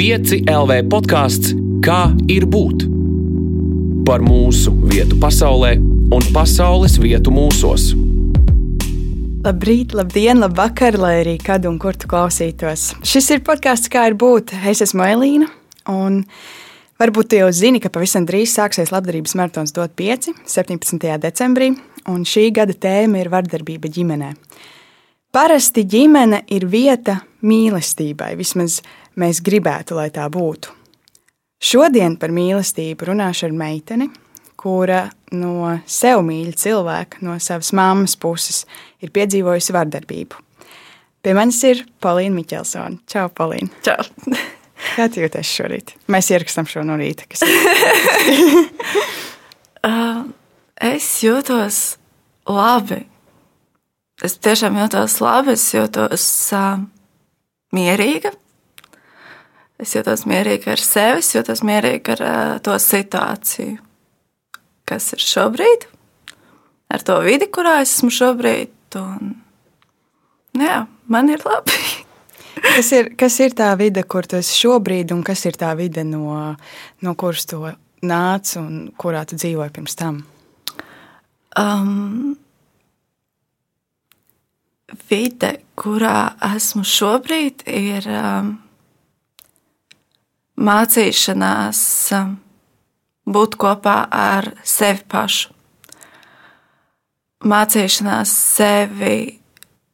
5 LV podkāsts Kā ir būt? Par mūsu vietu pasaulē un pasaules vietu mūsos. Labrīt, labdien, labvakar, lai arī kad un kur tu klausītos. Šis ir podkāsts, kā ir būt. Es esmu Elīna, un varbūt tu jau zini, ka pavisam drīz sāksies labdarības maratons DOT 5, 17. decembrī, un šī gada tēma ir vardarbība ģimenē. Parasti ģimene ir vieta mīlestībai, vismaz mēs gribētu, lai tā būtu. Šodien par mīlestību runāšu ar meiteni, kura no sev mīļa cilvēka, no savas mammas puses, ir piedzīvojusi vardarbību. Pie manis ir Polīna Miķelsone. Čau, Polīna! Čau! Kā tu jūties šorīt? Mēs ierakstām šo no rīta. Kas... uh, es jūtos labi es tiešām jūtos labi, es jūtos uh, mierīga. Es jūtos mierīga ar sevi, jūtos mierīga ar uh, to situāciju, kas ir šobrīd, ar to vidi, kurā es esmu šobrīd. Un, jā, man ir labi. kas, ir, kas ir tā vide, kur tu esi šobrīd, un kas ir tā vide, no, no kuras tu nāc un kurā tu dzīvoji pirms tam? Um, vide, kurā esmu šobrīd, ir um, mācīšanās um, būt kopā ar sevi pašu. Mācīšanās sevi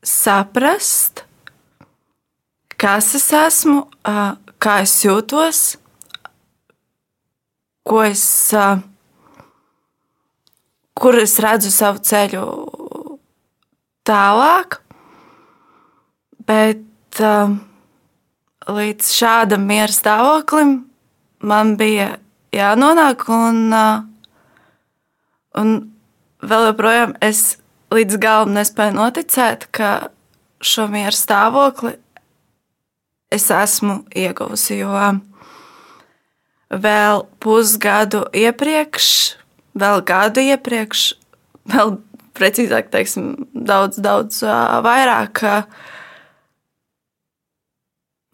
saprast, kas es esmu, uh, kā es jūtos, ko es, uh, kur es redzu savu ceļu tālāk. Bet um, līdz šādam miera stāvoklim man bija jānonāk, un, uh, un vēl joprojām es līdz galam nespēju noticēt, ka šo miera stāvokli es esmu ieguvusi. Jo vēl pusgadu iepriekš, vēl gadu iepriekš, vēl precīzāk, teiksim, daudz, daudz uh, vairāk. Uh,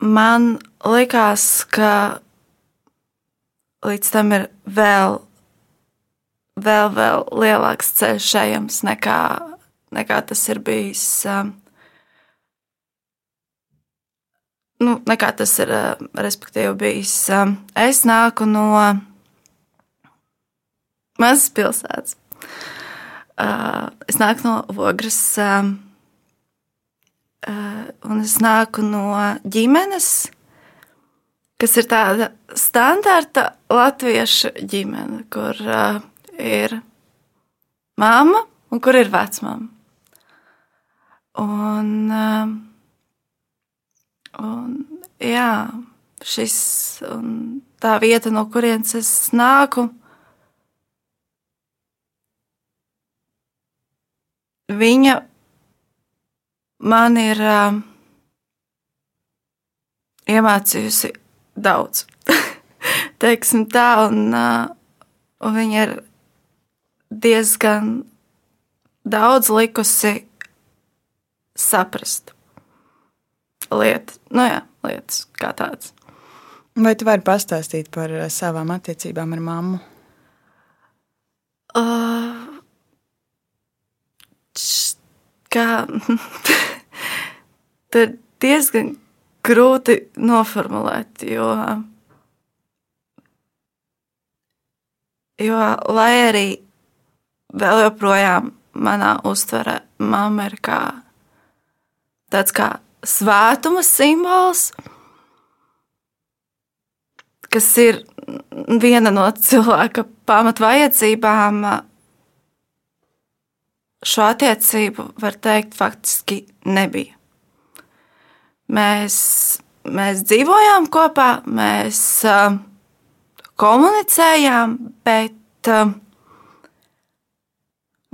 man likās, ka līdz tam ir vēl, vēl, vēl lielāks ceļš ejams nekā, nekā tas ir bijis. Um, nu, nekā tas ir, uh, respektīvi, bijis. Um, es nāku no mazas pilsētas. Uh, es nāku no Ogres. Eh, un es nāku no ģimenes, kas ir tāda standarta latviešu ģimene, kur uh, ir mamma un kur ir vecmāma. Un, uh, un, jā, šis, un tā vieta, no kurienes es nāku, viņa man ir uh, iemācījusi daudz. Teiksim tā, un, uh, un viņa ir diezgan daudz likusi saprast lietas, nu jā, lietas kā tādas. Vai tu vari pastāstīt par savām attiecībām ar mammu? Uh, kā ir diezgan grūti noformulēt, jo, jo lai arī vēl joprojām manā uztverē mamma ir kā tāds kā svētuma simbols, kas ir viena no cilvēka pamatvajadzībām šo attiecību, var teikt, faktiski nebija. Mēs, mēs dzīvojām kopā, mēs uh, komunicējām, bet, uh,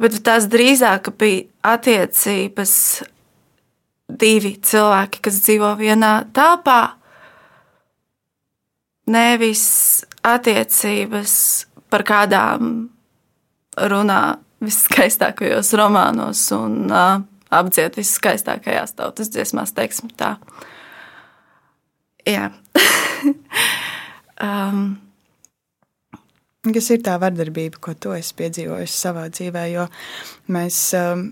bet tās drīzāk bija attiecības divi cilvēki, kas dzīvo vienā telpā, nevis attiecības, par kādām runā viskaistākajos romānos un uh, apdziet viskaistākajās tautas dziesmās, teiksim tā. Jā. Um, Kas ir tā vardarbība, ko tu esi piedzīvojis savā dzīvē? Jo mēs um,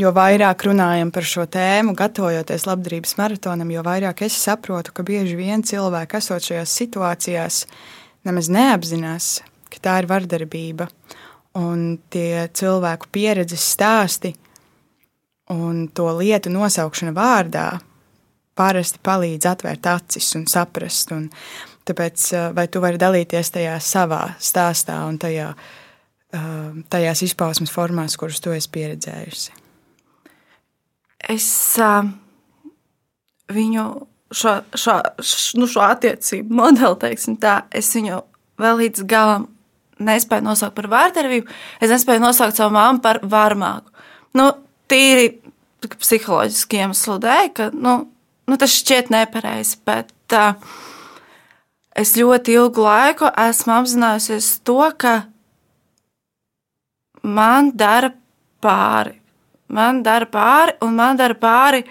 jo vairāk runājam par šo tēmu, gatavojoties labdarības maratonam, jo vairāk es saprotu, ka bieži vien cilvēki esot šajās situācijās nemaz neapzinās, ka tā ir vardarbība. Un tie cilvēku pieredzes stāsti un to lietu nosaukšana vārdā parasti palīdz atvērt acis un saprast. Un tāpēc, vai tu vari dalīties tajā savā stāstā un tajā, tajās izpausmes formās, kuras tu esi pieredzējusi? Es uh, viņu šo, šo, nu, šo attiecību modeli, teiksim tā, es viņu vēl līdz galam nespēju nosaukt par vārdarbību. Es nespēju nosaukt savu māmu par varmāku. Nu, tīri psiholoģiski iemeslu dēļ, ka nu, nu, tas šķiet nepareizi. Bet uh, es ļoti ilgu laiku esmu apzinājusies to, ka man dara pāri. Man dara pāri, un man dara pāri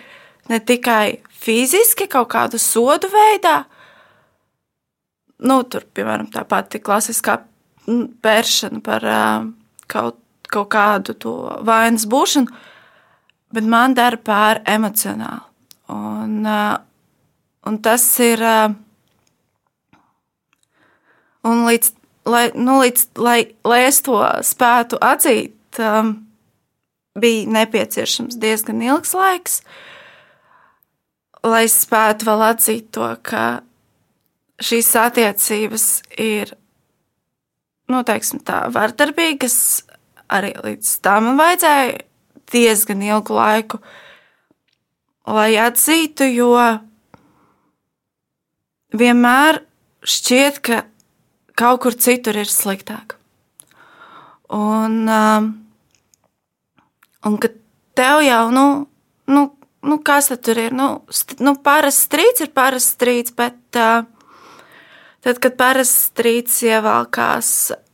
ne tikai fiziski, kaut kādu sodu veidā, nu, tur, piemēram, tā pati klasiskā pēršana par uh, kaut, kaut kādu to vainas būšanu, bet man dara pāri emocionāli. Un, uh, un tas ir. Uh, un līdz, lai, nu, līdz, lai, lai es to spētu atzīt, um, bija nepieciešams diezgan ilgs laiks, lai es spētu vēl atzīt to, ka šīs attiecības ir nu, teiksim, tā, vardarbīgas. Arī līdz tam vajadzēja diezgan ilgu laiku, lai atzītu, jo vienmēr šķiet, ka kaut kur citur ir sliktāk. Un, um, un ka tev jau, nu, nu, nu kas tur ir? Nu, st nu parasts strīds ir parasts strīds, bet uh, Tad, kad parasts strīds ievelkās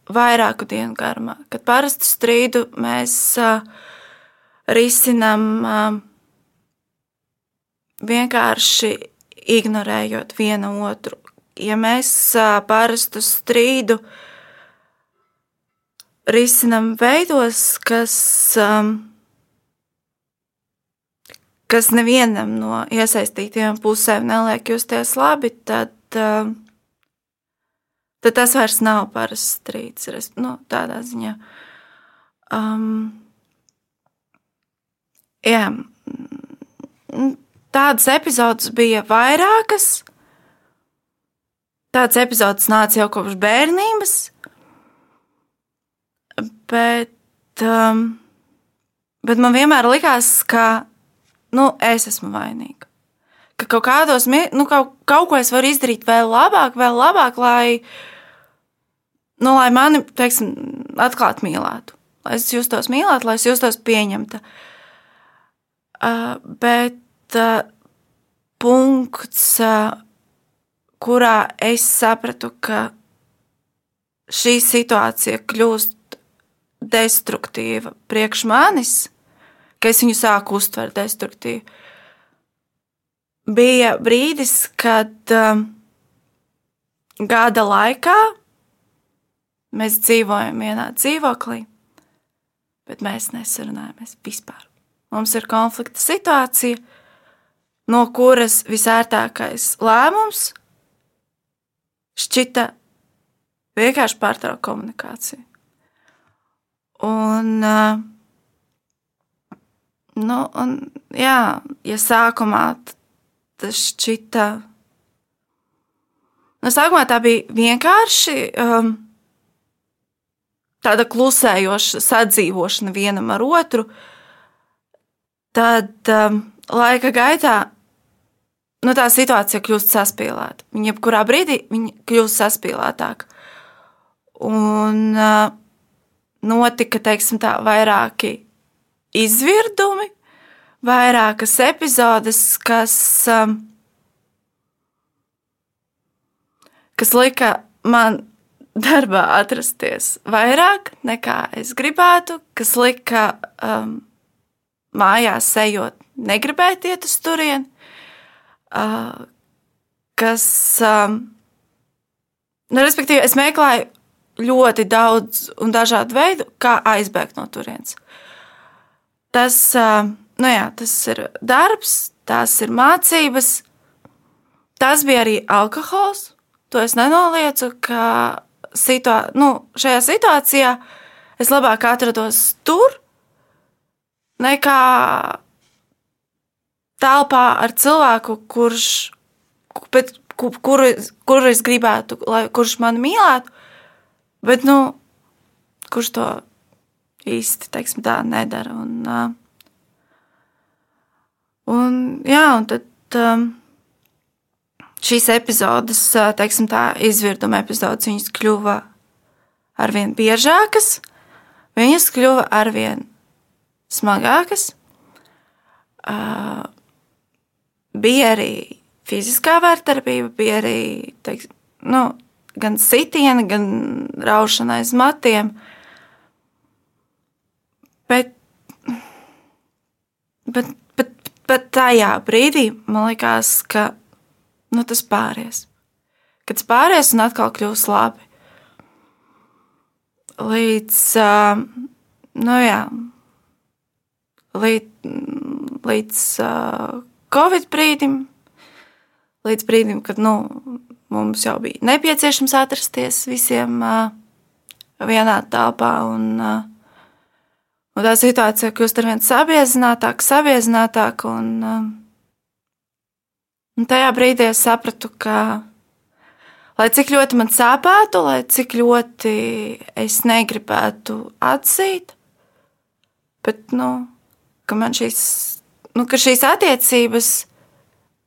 vairāku dienu garumā, kad parastu strīdu mēs uh, risinām uh, vienkārši ignorējot vienu otru. Ja mēs parastu strīdu risinām veidos, kas, kas nevienam no iesaistītajām pusēm neliek justies labi, tad tad tas vairs nav parasts strīds. Nu, tādā ziņā. Um, jā, tādas epizodes bija vairākas. Tāds epizodes nāca jau kopš bērnības, bet, um, bet man vienmēr likās, ka nu, es esmu vainīga. Ka kaut kādos, nu, kaut, kaut ko es varu izdarīt vēl labāk, vēl labāk, lai, nu, lai mani, teiksim, atklāti mīlētu. Lai es justos mīlēta, lai es justos pieņemta. Uh, bet uh, punkts, uh, kurā es sapratu, ka šī situācija kļūst destruktīva priekš manis, ka es viņu sāku uztvert destruktīvi, bija brīdis, kad gada laikā Mēs dzīvojam vienā dzīvoklī, bet mēs nesarunājamies vispār. Mums ir konflikta situācija, no kuras visērtākais lēmums šķita vienkārši pārtraukt komunikāciju. Un, nu, un, jā, ja sākumā tas šķita, no sākumā tā bija vienkārši. Um, tāda klusējoša sadzīvošana vienam ar otru, tad um, laika gaitā nu, tā situācija kļūst saspīlēta. Viņa jebkurā brīdī viņa kļūst saspīlētāka. Un uh, notika tā, vairāki izvirdumi, vairākas epizodes, kas, um, kas lika man darbā atrasties vairāk nekā es gribētu, kas lika um, mājās ejot, negribēt iet uz turieni, kas Nu, respektīvi, es meklēju ļoti daudz un dažādu veidu, kā aizbēgt no turienes. Tas, nu jā, tas ir darbs, tās ir mācības, tas bija arī alkohols. To es nenolieku, ka situā, nu, šajā situācijā es labāk atrados tur, nekā telpā ar cilvēku, kurš, bet, kuru, kuru es gribētu, lai kurš mani mīlētu, bet nu, kurš to īsti teiksim, tā, nedara. Un, un, jā, un tad šīs epizodes, teiksim, tā izvirduma epizodes, viņas kļuva arvien biežākas, viņas kļuva arvien smagākas. Uh, bija arī fiziskā vērtarbība, bija arī teiks, nu, gan sitiena, gan raušana aiz matiem. Bet, bet, bet, bet tajā brīdī man likās, ka nu, tas pāries. Kad tas pāries un atkal kļūs labi. Līdz, uh, nu jā, līdz, līdz Covid brīdim, līdz brīdim, kad nu, mums jau bija nepieciešams atrasties visiem vienā telpā. Un, un tā situācija kļūst ar vien sabiezinātāka, sabiezinātāka. Un, un tajā brīdī es sapratu, ka, lai cik ļoti man sāpētu, lai cik ļoti es negribētu atzīt, bet, nu, ka man šīs, nu, ka šīs attiecības,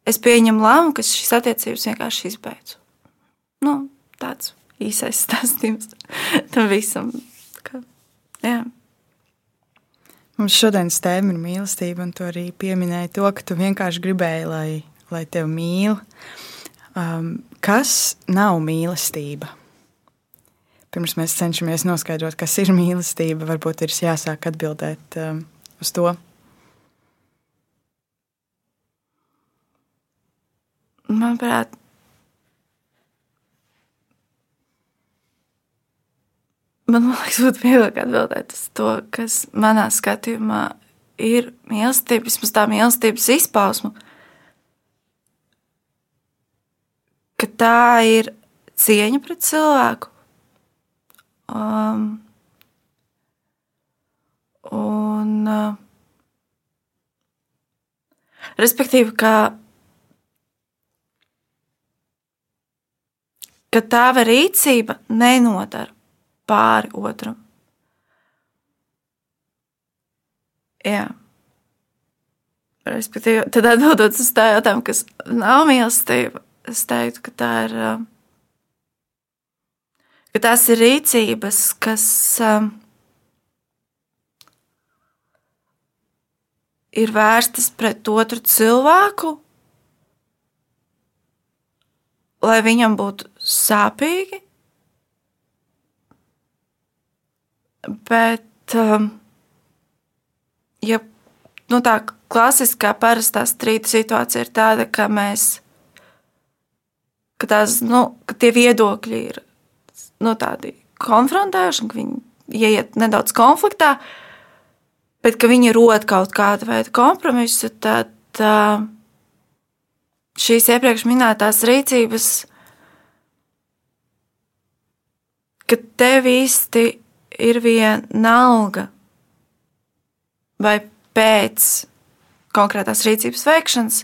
es pieņemu lēmumu, ka šīs attiecības vienkārši izbeidzu. Nu, tāds īsais stāstījums tam visam. Ka, jā. Mums šodienas tēma ir mīlestība, un tu arī pieminēji to, ka tu vienkārši gribēji, lai, lai tevi mīl. Um, kas nav mīlestība? Pirms mēs cenšamies noskaidrot, kas ir mīlestība, varbūt ir jāsāk atbildēt um, uz to. Manuprāt, man liekas, būtu vieglāk atbildēt uz to, kas manā skatījumā ir mīlestība, vismaz tā mīlestības izpausme. Ka tā ir cieņa pret cilvēku. Um, un, uh, respektīvi, ka ka tava rīcība nenodara pāri otram. Jā. Respektīvi, tad atbildot uz tā jautājumu, kas nav mīlestība, es teiktu, ka tā ir. Ka tās ir rīcības, kas um, ir vērstas pret otru cilvēku, lai viņam būtu sāpīgi. Bet, um, ja nu, tā klasiskā, parastā strīda situācija ir tāda, ka mēs, ka, tās, nu, ka tie viedokļi ir nu, tādi konfrontējuši, ka viņi ieiet nedaudz konfliktā, bet ka viņi rod kaut kādu veidu kompromisu, tad uh, šīs iepriekš minētās rīcības ka tev īsti ir vienalga, vai pēc konkrētās rīcības veikšanas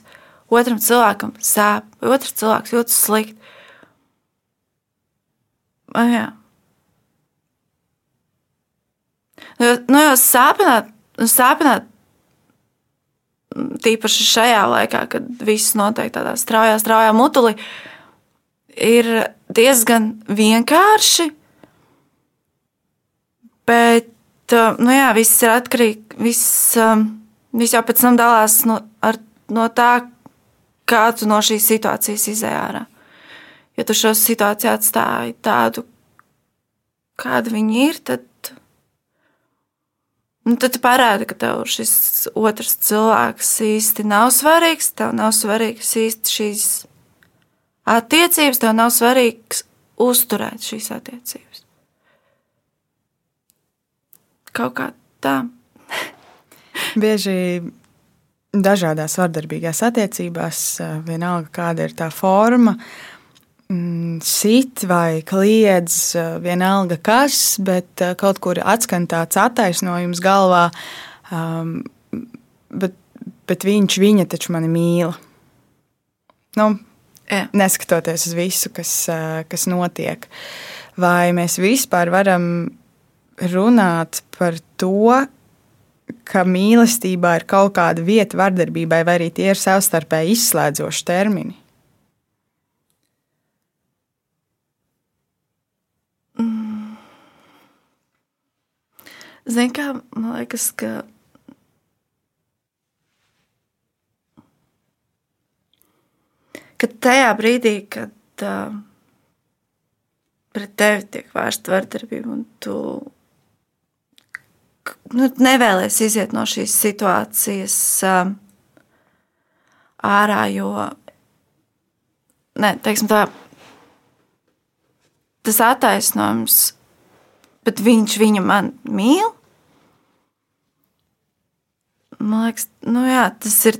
otram cilvēkam sāp, vai otrs cilvēks jūtas slikti. Oh, jā. Nu, nu, jau sāpināt, sāpināt, tīpaši šajā laikā, kad viss notiek tādā straujā, straujā mutulī, ir diezgan vienkārši Bet uh, nu jā, viss ir atkarīgs. Viss, um, viss jau pēc tam dalās no, ar, no tā, kā tu no šīs situācijas izēj ārā. Ja tu šo situāciju atstāji tādu, kāda viņi ir, tad, nu, tad tu parādi, ka tev šis otrs cilvēks īsti nav svarīgs. Tev nav svarīgs īsti šīs attiecības, tev nav svarīgs uzturēt šīs attiecības. Kaut kā tā. Bieži dažādās vardarbīgās attiecībās, vienalga kāda ir tā forma, mm, sit vai kliedz, vienalga kas, bet kaut kur atskan tāds attaisnojums galvā, um, bet, bet viņš, viņa taču mani mīl. Nu, Jā. neskatoties uz visu, kas, kas notiek. Vai mēs vispār varam runāt par to, ka mīlestībā ir kaut kāda vieta vardarbībai, vai arī tie ir savstarpēji izslēdzoši termini? Mm. Zini, kā man liekas, ka. Kad tajā brīdī, kad uh, pret tevi tiek vērsta vardarbība, un tu nu, nevēlies iziet no šīs situācijas uh, ārā, jo ne, tā, tas attaisnojums, bet viņš viņu man mīl. Man liekas, nu jā, tas ir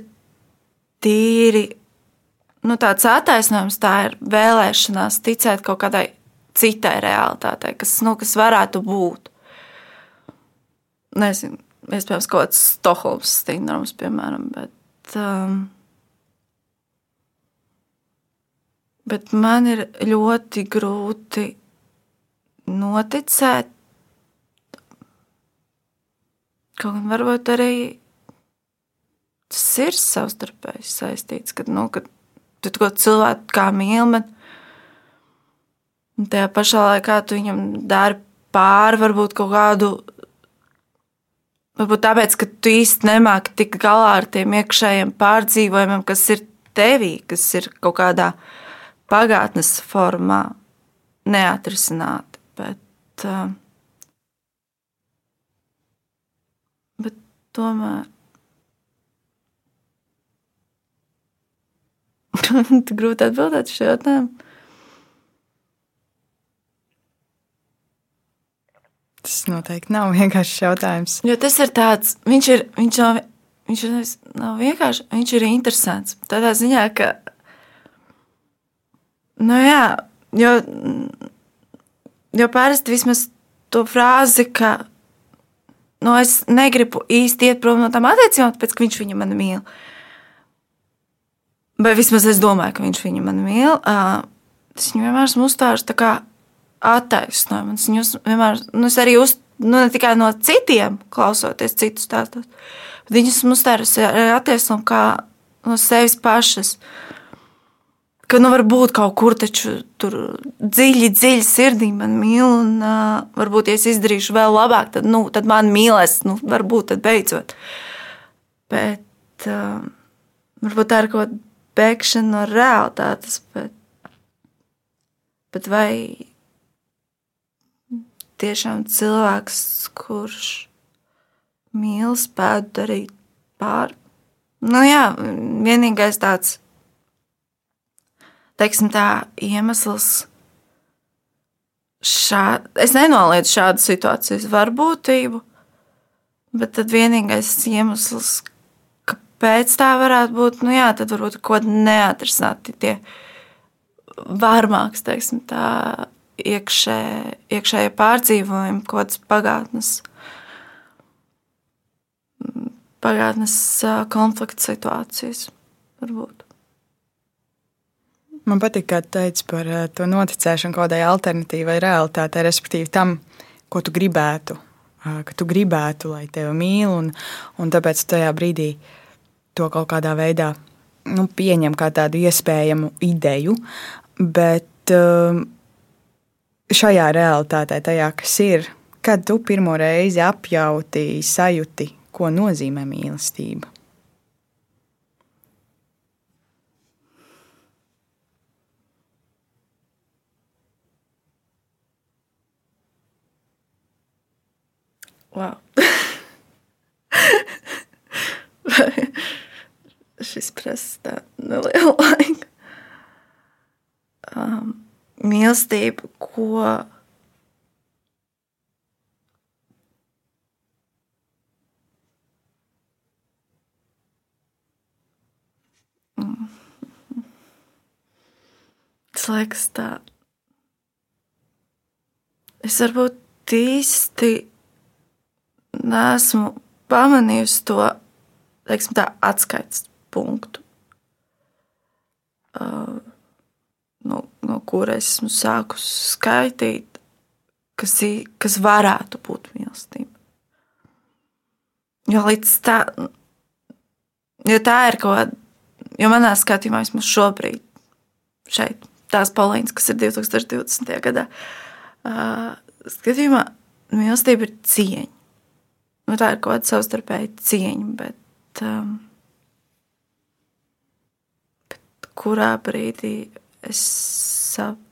tīri nu, tāds attaisnojums, tā ir vēlēšanās ticēt kaut kādai citai realitātei, kas, nu, kas varētu būt. Nezinu, iespējams, kaut kāds Stokholmas sindroms, piemēram, bet, um, bet man ir ļoti grūti noticēt, kaut gan varbūt arī tas ir savstarpēji saistīts, kad, nu, kad tu to cilvēku kā mīli, bet tajā pašā laikā tu viņam dari pāri varbūt kaut kādu. Varbūt tāpēc, ka tu īsti nemāki tikt galā ar tiem iekšējiem pārdzīvojumiem, kas ir tevī, kas ir kaut kādā pagātnes formā neatrisināti. Bet, uh, bet tomēr grūti atbildēt šo jautājumu. Tas noteikti nav vienkāršs jautājums. Jo tas ir tāds, viņš ir, viņš nav, viņš ir, nav vienkārši, viņš ir interesants. Tādā ziņā, ka, nu jā, jo, jo parasti vismaz to frāzi, ka, nu es negribu īsti iet prom no tām attiecībām, tāpēc, ka viņš viņu man mīl. Uh, Vai vismaz es domāju, ka viņš viņu man mīl. Tas viņu vienmēr uzstājas tā kā attaisnojumu. Es vienmēr, nu, es arī uz, nu, ne tikai no citiem klausoties citus stāstus, bet viņas uzstājas arī attaisnojumu kā no sevis pašas. Ka nu, varbūt kaut kur taču tur dziļi, dziļi sirdī man mīl, un uh, varbūt, ja es izdarīšu vēl labāk, tad, nu, tad man mīlēs, nu, varbūt tad beidzot. Bet uh, varbūt tā ir kaut kāda bēgšana no realitātes, bet, bet vai tiešām cilvēks, kurš mīl, spētu darīt pāri? Nu jā, vienīgais tāds, teiksim tā, iemesls, šā, es nenoliedzu šādu situācijas varbūtību, bet tad vienīgais iemesls, pēc tā varētu būt, nu jā, tad varbūt kaut kādi neatrisināti tie varmāks, teiksim, tā iekšē, iekšējie pārdzīvojumi, kaut kādas pagātnes, pagātnes konflikta situācijas varbūt. Man patīk, kā tu teici par to noticēšanu kādai alternatīvai realitātei, respektīvi tam, ko tu gribētu, ka tu gribētu, lai tevi mīl, un, un tāpēc tajā brīdī uh, to kaut kādā veidā nu, pieņem kā tādu iespējamu ideju, bet um, šajā realitātē, tajā, kas ir, kad tu pirmo reizi apjauti, sajūti, ko nozīmē mīlestība. Wow. šis prasa nelielu laiku. Um, mīlestība, ko Tas liekas tā. Es varbūt īsti nesmu pamanījusi to teiksim, tā, atskaites punktu, uh, no, kuras esmu sākusi skaitīt, kas, kas varētu būt mīlestība. Jo līdz tā, jo tā ir kaut kāda, jo manā skatījumā vismaz šobrīd, šeit, tās Polīnas, kas ir 2020. gadā, uh, skatījumā mīlestība ir cieņa. Nu, tā ir kaut kāda savstarpēja cieņa, bet, um, bet kurā brīdī es saprotu,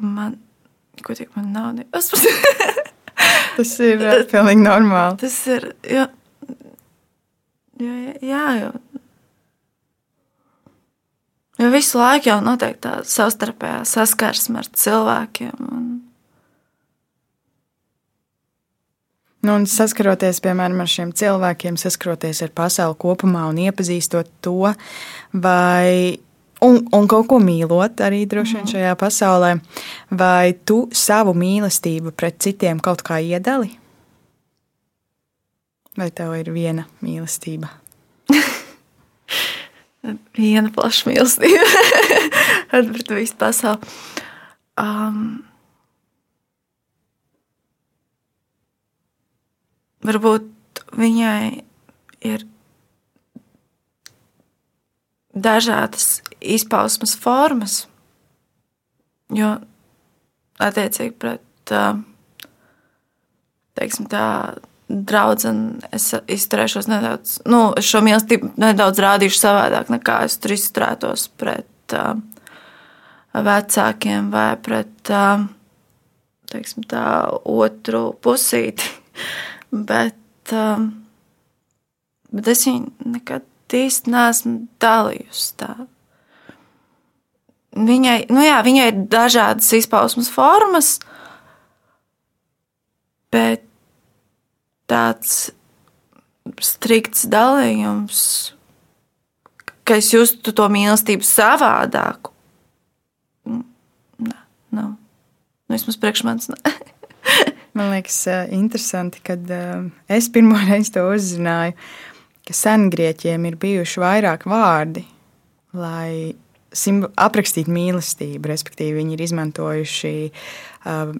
man, ko tik man nav, ne, es Tas ir uh, pilnīgi normāli. Tas ir. Jo, jo, jā, jo, jo visu laiku jau notiek tā savstarpējā saskarsme ar cilvēkiem. Un... Nu, un saskaroties piemēram ar šiem cilvēkiem, saskaroties ar pasauli kopumā un iepazīstot to, vai un, un kaut ko mīlot arī droši vien šajā pasaulē, vai tu savu mīlestību pret citiem kaut kā iedali? Vai tev ir viena mīlestība? viena plaša mīlestība pret visu pasauli. Um, varbūt viņai ir dažādas izpausmes formas. Jo attiecīgi pret teiksim, tā draudzene es izturēšos nedaudz, nu, šo mīlestību nedaudz rādīšu savādāk nekā es tur izturētos pret vecākiem vai pret teiksim, tā, otru pusīti. bet, bet es viņu nekad īsti neesmu dalījusi tā. Viņai, nu jā, viņai ir dažādas izpausmes formas, bet tāds strikts dalījums, ka es justu to mīlestību savādāku. Nē, nav. Nu, vismaz priekš manis. Man liekas, interesanti, kad es pirmo reizi to uzzināju ka sengrieķiem ir bijuši vairāk vārdi, lai aprakstītu mīlestību. Respektīvi, viņi ir izmantojuši, uh,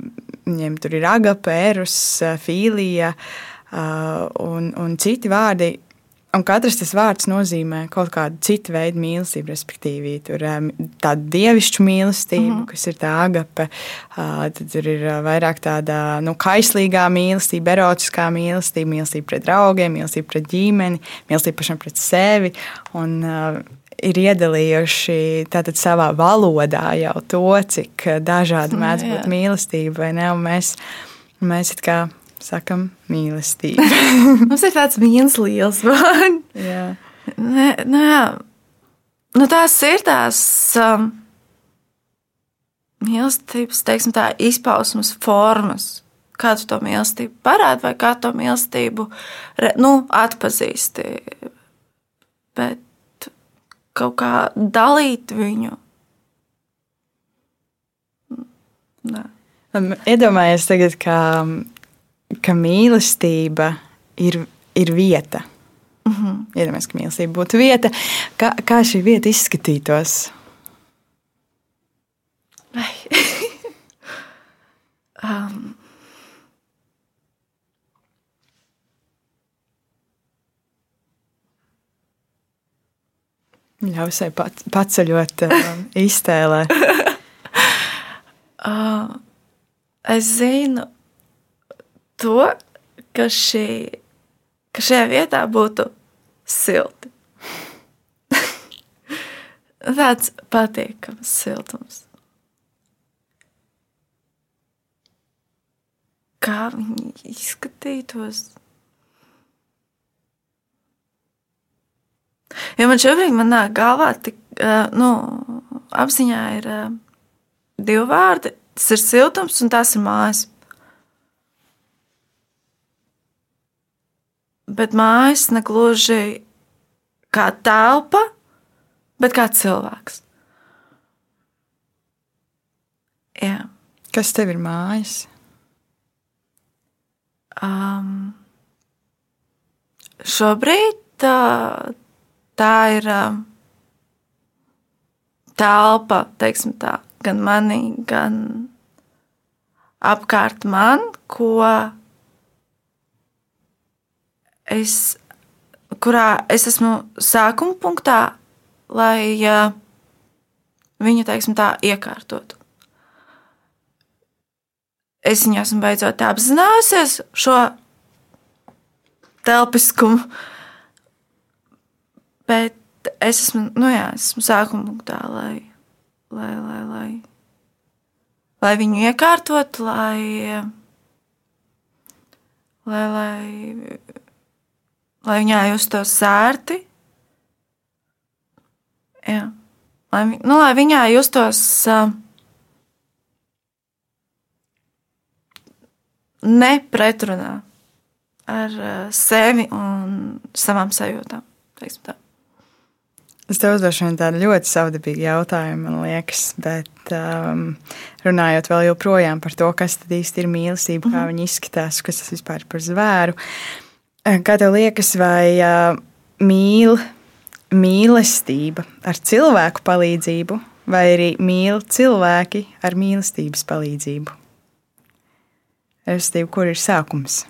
viņiem tur ir agape, erus, fīlija uh, un, un citi vārdi, Un katrs tas vārds nozīmē kaut kādu citu veidu mīlestību, respektīvi, tur tādu dievišķu mīlestību, mm -hmm. kas ir tā agape. Tad tur ir vairāk tāda nu, kaislīgā mīlestība, erotiskā mīlestība, mīlestība pret draugiem, mīlestība pret ģimeni, mīlestība pašam pret sevi. Un, ir iedalījuši tātad savā valodā jau to, cik dažādi mēdz būt mīlestība, mēs, mēs kā sakam, mīlestība. Mums ir tāds viens liels vārds. jā. Nu, jā. Nu, tās ir tās um, mīlestības, teiksim, tā izpausmes formas. Kā tu to mīlestību parādi, vai kā to mīlestību nu, atpazīsti. Bet kaut kā dalīt viņu. Nē. Iedomājieties, tagad, ka ka mīlestība ir, ir vieta. Mm -hmm. Iedomājieties, ka mīlestība būtu vieta. Kā, kā šī vieta izskatītos? um. Ļauj sev paceļot, um, iztēlē. uh, es zinu, to, ka, šī, ka šajā vietā būtu silti. Tāds patīkams siltums. Kā viņi izskatītos? Jo man šobrīd manā galvā tik nu, apziņā ir divi vārdi. Tas ir siltums un tās ir mājas. Bet mājas negluži kā telpa, bet kā cilvēks. Jā. Kas tev ir mājas? Um, šobrīd tā, tā ir um, telpa, teiksim tā, gan manī, gan apkārt man, ko es, kurā es esmu sākuma punktā, lai viņu, teiksim tā, iekārtotu es viņu esmu beidzot apzinājusies šo telpiskumu. Bet es esmu, nu jā, es esmu sākuma punktā, lai, lai, lai, lai, lai viņu iekārtotu, lai, lai, lai, lai viņā justos sērti. Jā. Lai, nu, lai viņā justos uh, nepretrunā ar uh, sevi un savām sajūtām. Es tev uzdošu tādu ļoti savdabīgu jautājumu, man liekas, bet um, runājot vēl joprojām par to, kas tad īsti ir mīlestība, kā mm -hmm. viņa izskatās, kas tas vispār ir par zvēru. Eh, kā tev liekas, vai uh, mīl, mīlestība ar cilvēku palīdzību, vai arī mīl cilvēki ar mīlestības palīdzību? Respektīvi, kur ir sākums?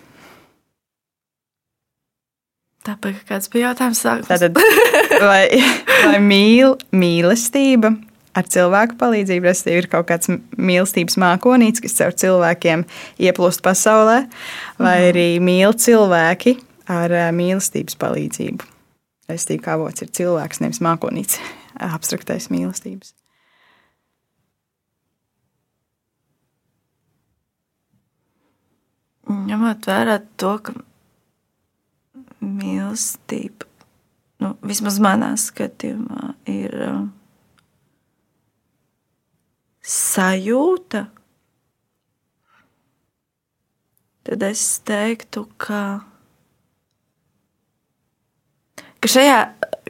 Tāpēc, kāds bija jautājums sākumā? Tātad, vai, vai mīl, mīlestība ar cilvēku palīdzību, respektīvi, ir kaut kāds mīlestības mākonīts, kas caur cilvēkiem ieplūst pasaulē, vai mhm. arī mīl cilvēki ar mīlestības palīdzību? Respektīvi, kā avots ir cilvēks, nevis mākonīts, abstraktais mīlestības. ņemot vērā to, ka mīlestība, nu, vismaz manā skatījumā, ir uh, sajūta, tad es teiktu, ka, ka, šajā,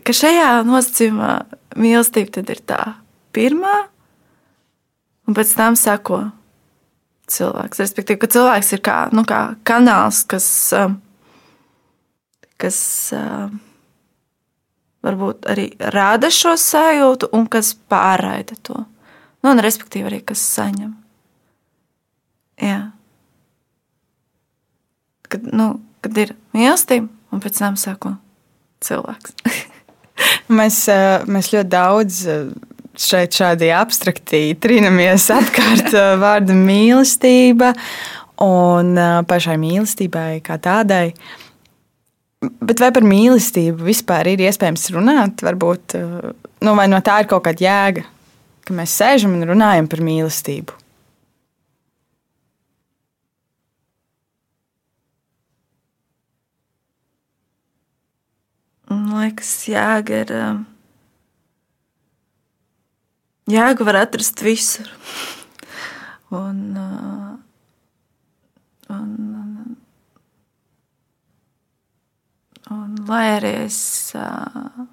ka šajā nosacījumā mīlestība ir tā pirmā, un pēc tam sako cilvēks. Respektīvi, ka cilvēks ir kā, nu, kā kanāls, kas, um, kas um, varbūt arī rada šo sajūtu un kas pārraida to. Nu, un respektīvi arī kas saņem. Jā. Kad, nu, kad ir mīlestība un pēc tam sako cilvēks. mēs, mēs ļoti daudz šeit šādi abstrakti trinamies apkārt vārda mīlestība un pašai mīlestībai kā tādai. Bet vai par mīlestību vispār ir iespējams runāt? Varbūt nu, no tā ir kaut kāda jēga, ka mēs sēžam un runājam par mīlestību. Man liekas, jēga ir. Um var atrast visur. Un, uh, un, un, un lai arī es uh,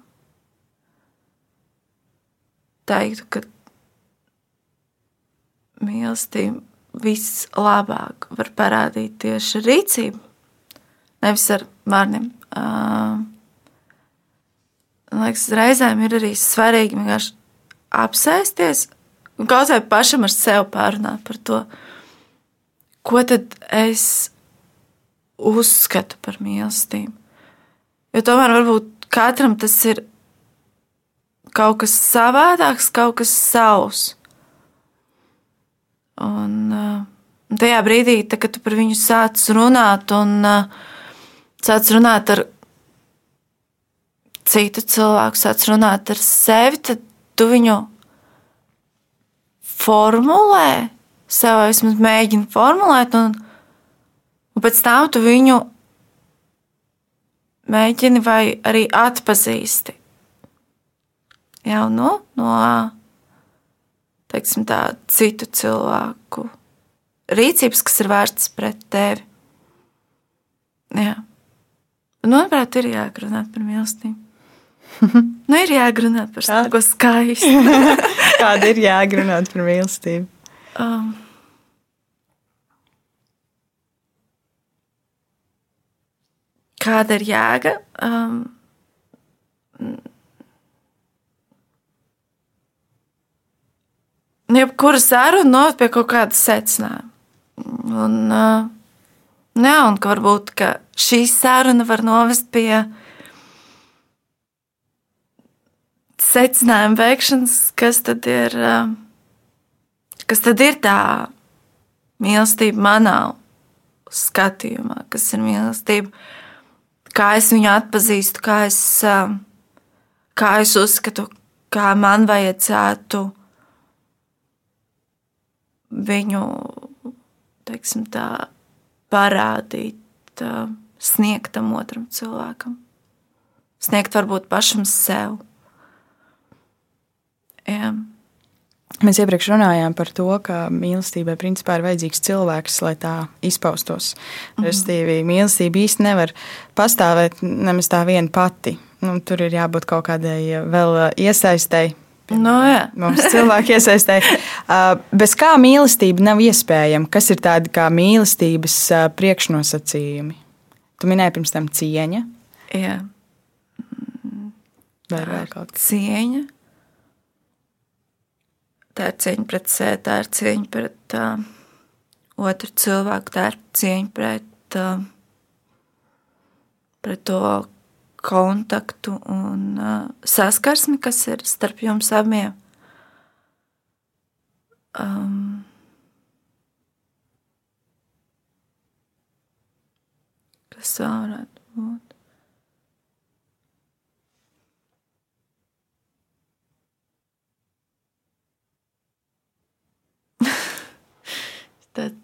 teiktu, ka mīlestība vislabāk var parādīt tieši ar rīcību, nevis ar vārdiem. Man liekas, reizēm ir arī svarīgi vienkārši apsēsties un kaut vai pašam ar sevi pārunāt par to, ko tad es uzskatu par mīlestību. Jo tomēr varbūt katram tas ir kaut kas savādāks, kaut kas savs. Un uh, tajā brīdī, tā, kad tu par viņu sāc runāt un uh, sāc runāt ar citu cilvēku, sāc runāt ar sevi, tad tu viņu formulē, sev vismaz mēģini formulēt, un, un pēc tam tu viņu mēģini vai arī atpazīsti. jau no, no teiksim, tā, citu cilvēku rīcības, kas ir vērstas pret tevi. Jā. Nu, manuprāt, ir jāgrunāt par mīlestību. nu, ir jāgrunāt par kaut ko skaistu. Kāda ir jāgrunāt par mīlestību? Um, kāda ir jēga? Um, jebkura saruna noved pie kaut kāda secinājuma. Un, jā, un ka varbūt ka šī saruna var novest pie secinājuma veikšanas, kas tad ir, kas tad ir tā mīlestība manā skatījumā, kas ir mīlestība, kā es viņu atpazīstu, kā es, kā es uzskatu, kā man vajadzētu viņu teiksim, tā, parādīt, sniegt tam otram cilvēkam. Sniegt varbūt pašam sev. Jā. Mēs iepriekš runājām par to, ka mīlestībai principā ir vajadzīgs cilvēks, lai tā izpaustos. Mm. Restīvi, mīlestība īsti nevar pastāvēt nemaz tā viena pati. Nu, tur ir jābūt kaut kādai vēl iesaistēji, No, nu, jā. Mums cilvēki iesaistē. Uh, bez kā mīlestība nav iespējama? Kas ir tādi kā mīlestības uh, priekšnosacījumi? Tu minēji pirms tam cieņa. Jā. Vai vēl kaut kas? Cieņa. Tā ir cieņa pret sevi, tā ir cieņa pret uh, otru cilvēku, tā ir cieņa pret, uh, pret to, kontaktu un uh, saskarsmi, kas ir starp jums abiem. Um, kas vēl varētu būt? tad,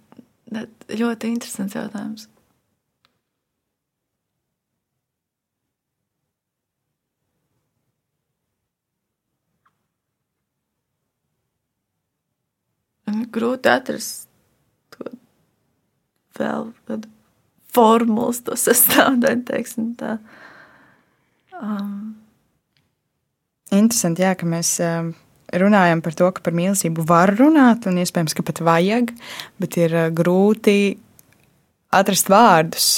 tad ļoti interesants jautājums. Grūti atrast to vēl tādu formulas, to sastāvdaļu, teiksim tā. Um. Interesanti, jā, ka mēs um, runājam par to, ka par mīlestību var runāt, un iespējams, ka pat vajag, bet ir uh, grūti atrast vārdus.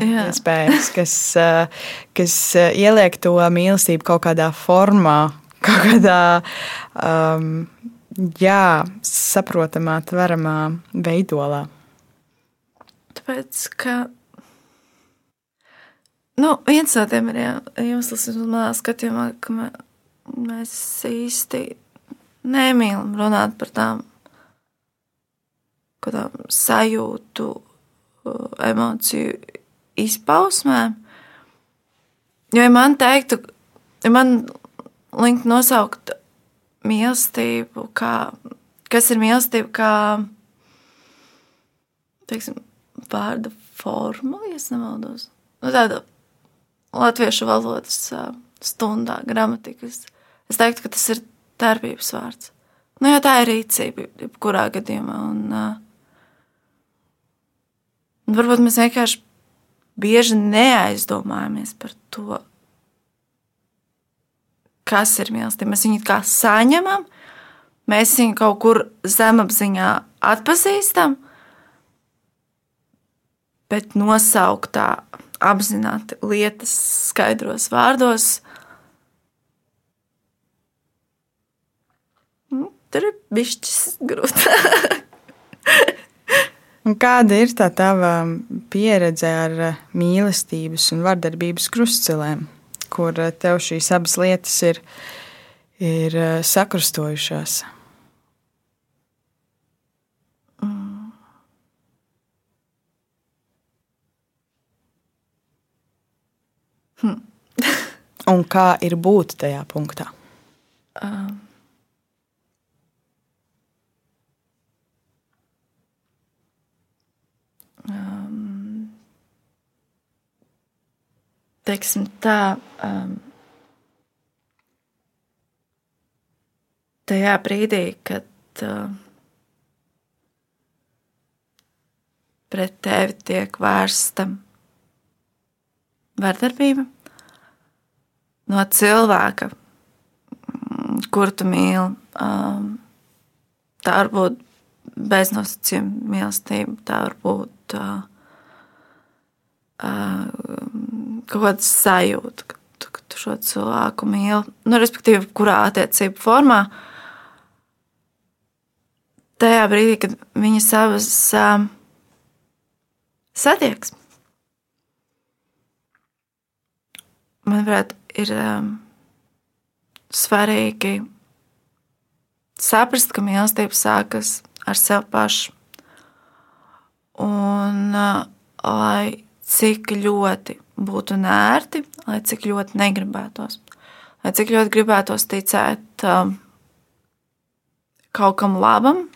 Jā. Iespējams, kas, uh, kas uh, ieliek to mīlestību kaut kādā formā, kaut kādā um, jā, saprotamā, tveramā veidolā? Tāpēc, ka nu, viens no tiem ir iemesls, manā skatījumā, ka mēs īsti nemīlam runāt par tām kādām sajūtu, emociju izpausmēm. Jo, ja man teiktu, ja man likt nosaukt mīlestību, kā, kas ir mīlestība, kā teiksim, vārda forma, ja nemaldos. Nu, tāda latviešu valodas stundā, gramatikas. Es teiktu, ka tas ir darbības vārds. Nu, jo tā ir rīcība, jebkurā gadījumā. Un, un varbūt mēs vienkārši bieži neaizdomājamies par to, kas ir mīlestība. Mēs viņu kā saņemam, mēs viņu kaut kur zemapziņā atpazīstam, bet nosaukt tā apzināti lietas skaidros vārdos. Nu, tur ir bijis grūti. Kāda ir tā tava pieredze ar mīlestības un vardarbības krustcelēm? Kur eh, tev šīs abas lietas ir, ir eh, sakrustojušās. Mm. Hm. Un kā ir būt tajā punktā? Um. Teiksim, tā, um, tajā brīdī, kad uh, pret tevi tiek vērsta vardarbība no cilvēka, mm, kuru tu mīli. Um, tā var būt beznosacījuma mīlestība, tā var būt uh, uh, kaut kāda sajūta, ka tu, ka tu šo cilvēku mīli. Nu, respektīvi, kurā attiecību formā. Tajā brīdī, kad viņi savas uh, satieksmes, manuprāt, ir um, svarīgi saprast, ka mīlestība sākas ar sevi pašu. Un uh, lai cik ļoti būtu nērti, lai cik ļoti negribētos, lai cik ļoti gribētos ticēt um, kaut kam labam,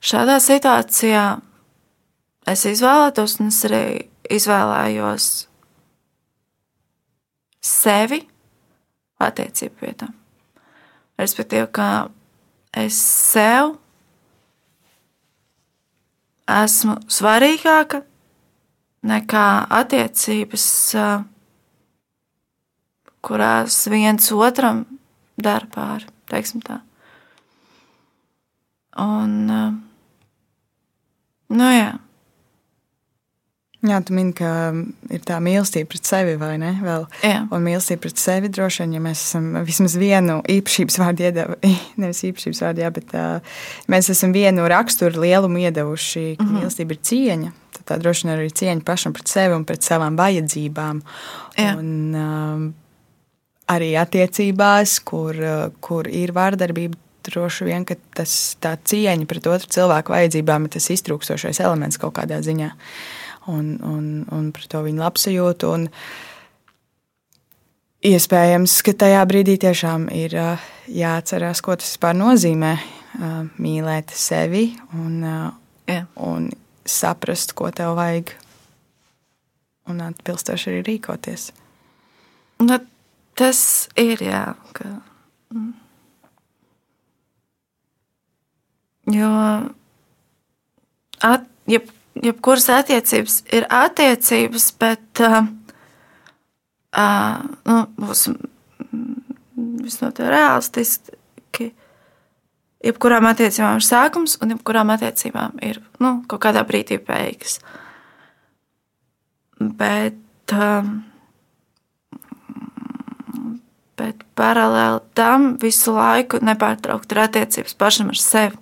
šādā situācijā es izvēlētos, un es arī izvēlējos sevi attiecību vietā. Respektīvi, ka es sev esmu svarīgāka nekā attiecības, kurās viens otram dara pāri. Un, nu jā. Jā, tu mini, ka ir tā mīlestība pret sevi, vai ne? Vēl. Jā. Un mīlestība pret sevi droši vien, ja mēs esam vismaz vienu īpašības vārdu iedevuši, nevis īpašības vārdu, jā, bet uh, mēs esam vienu raksturu lielumu iedevuši, ka mm -hmm. mīlestība ir cieņa. Tad tā droši vien arī cieņa pašam pret sevi un pret savām vajadzībām. Jā. Un, um, arī attiecībās, kur, kur ir vārdarbība, droši vien tas tā cieņa pret otru cilvēku vajadzībām ir tas iztrūkstošais elements kaut kādā ziņā. Uh, un, un, un par to viņa labsajūtu. Un iespējams, ka tajā brīdī tiešām ir jāatcerās, ko tas vispār nozīmē mīlēt sevi un, Jā. un saprast, ko tev vajag, un atbilstoši arī rīkoties. Nu, tas ir jā. Ka, mm. jo at, ja jebkuras attiecības ir attiecības, bet uh, uh, nu, būsim visnotaļ realistiski. Jebkurām attiecībām ir sākums, un jebkurām attiecībām ir nu, kaut kādā brīdī beigas. Bet, um, bet paralēli tam visu laiku nepārtraukti ir attiecības pašam ar sevi.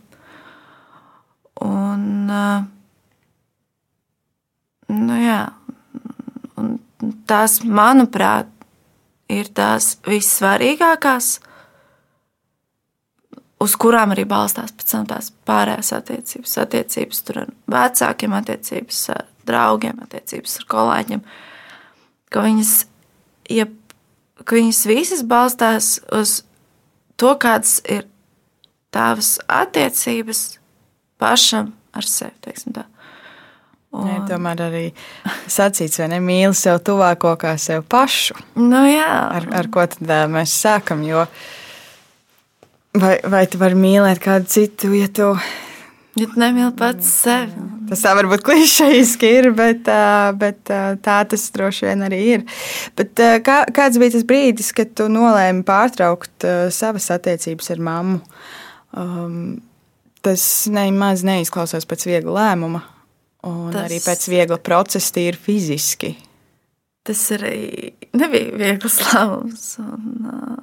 Un, uh, Nu, jā. Un tās, manuprāt, ir tās vissvarīgākās, uz kurām arī balstās pēc tam tās pārējās attiecības. Attiecības ar vecākiem, attiecības ar draugiem, attiecības ar kolēģiem. Ka viņas, ja, ka viņas visas balstās uz to, kādas ir tavas attiecības pašam ar sevi. Un... Ja, tomēr arī sacīts, vai ne mīli sev tuvāko kā sev pašu. Nu, jā. ar, ar ko tad mēs sākam? Jo vai, vai tu vari mīlēt kādu citu, ja tu. Ja tu nemīli pats sevi. Tas tā varbūt klišejiski ir, bet, bet tā tas droši vien arī ir. Bet kā, kāds bija tas brīdis, kad tu nolēmi pārtraukt savas attiecības ar mammu? Um, tas nemaz neizklausās pēc viegla lēmuma. Un tas, arī pēc viegla procesa, tīri fiziski. Tas arī nebija viegls lēmums. Un, uh,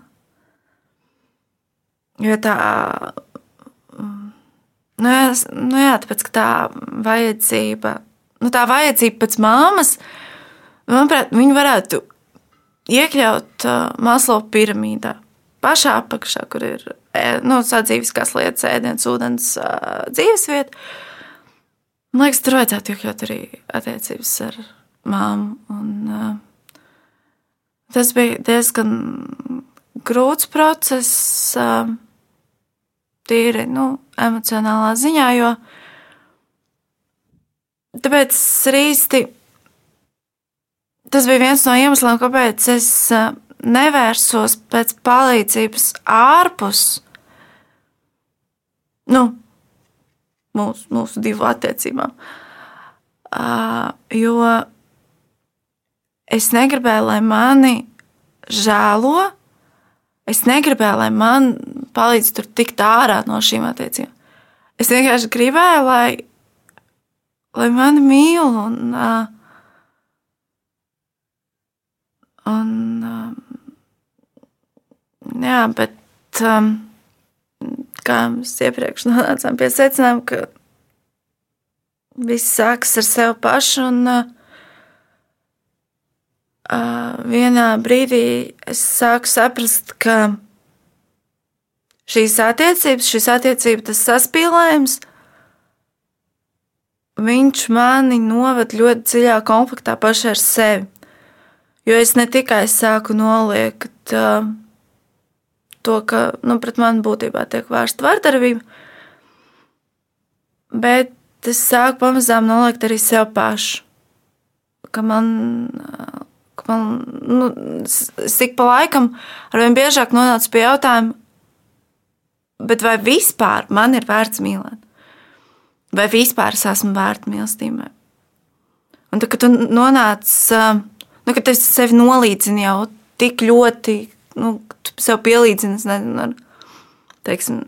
jo tā, nu jā, nu jā, tāpēc, tā vajadzība, nu tā vajadzība pēc māmas, manuprāt, viņu varētu iekļaut uh, Maslo piramīdā. Pašā apakšā, kur ir nu, sadzīviskās lietas, ēdiens, ūdens, uh, dzīvesvieta. Man liekas, tur vajadzētu iekļaut arī attiecības ar māmu. Un, uh, tas bija diezgan grūts process, uh, tīri nu, emocionālā ziņā, jo tāpēc īsti. Tas bija viens no iemesliem, kāpēc es uh, nevērsos pēc palīdzības ārpus nu, mūsu, mūsu divu attiecībām. Jo es negribēju, lai mani žēlo. Es negribēju, lai man palīdz tur tikt ārā no šīm attiecībām. Es vienkārši gribēju, lai, lai mani mīl un, un jā, bet um, kā mēs iepriekš nonācām pie secinājuma, ka viss sākas ar sevi pašu. Un, uh, vienā brīdī es sāku saprast, ka šīs attiecības, šis attiecības, tas saspīlējums, viņš mani noved ļoti dziļā konfliktā pašai ar sevi. Jo es ne tikai sāku noliekt uh, to, ka nu, pret mani būtībā tiek vērsta vardarbība, bet es sāku pamazām noliekt arī sev pašu. Ka man, ka man nu, tik pa laikam arvien biežāk nonācu pie jautājuma, bet vai vispār man ir vērts mīlēt? Vai vispār es esmu vērta mīlestībai? Un tad, kad tu nonāc, nu, kad es sevi nolīdzinu jau tik ļoti, nu, sev pielīdzinu, nezinu, ar, teiksim,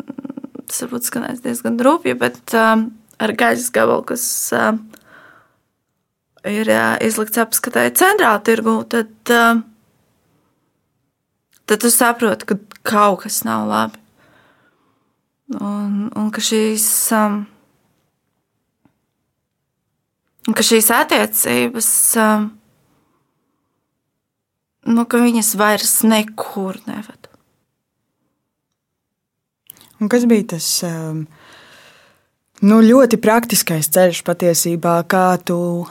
tas varbūt skanēs diezgan rūpīgi, bet um, ar gaļas gabalu, kas uh, ir uh, izlikts apskatai centrāla tirgu, tad, uh, tad tu saproti, ka kaut kas nav labi. Un, un ka šīs. Um, ka šīs attiecības, um, nu, ka viņas vairs nekur neved. Un kas bija tas um, nu, ļoti praktiskais ceļš patiesībā, kā tu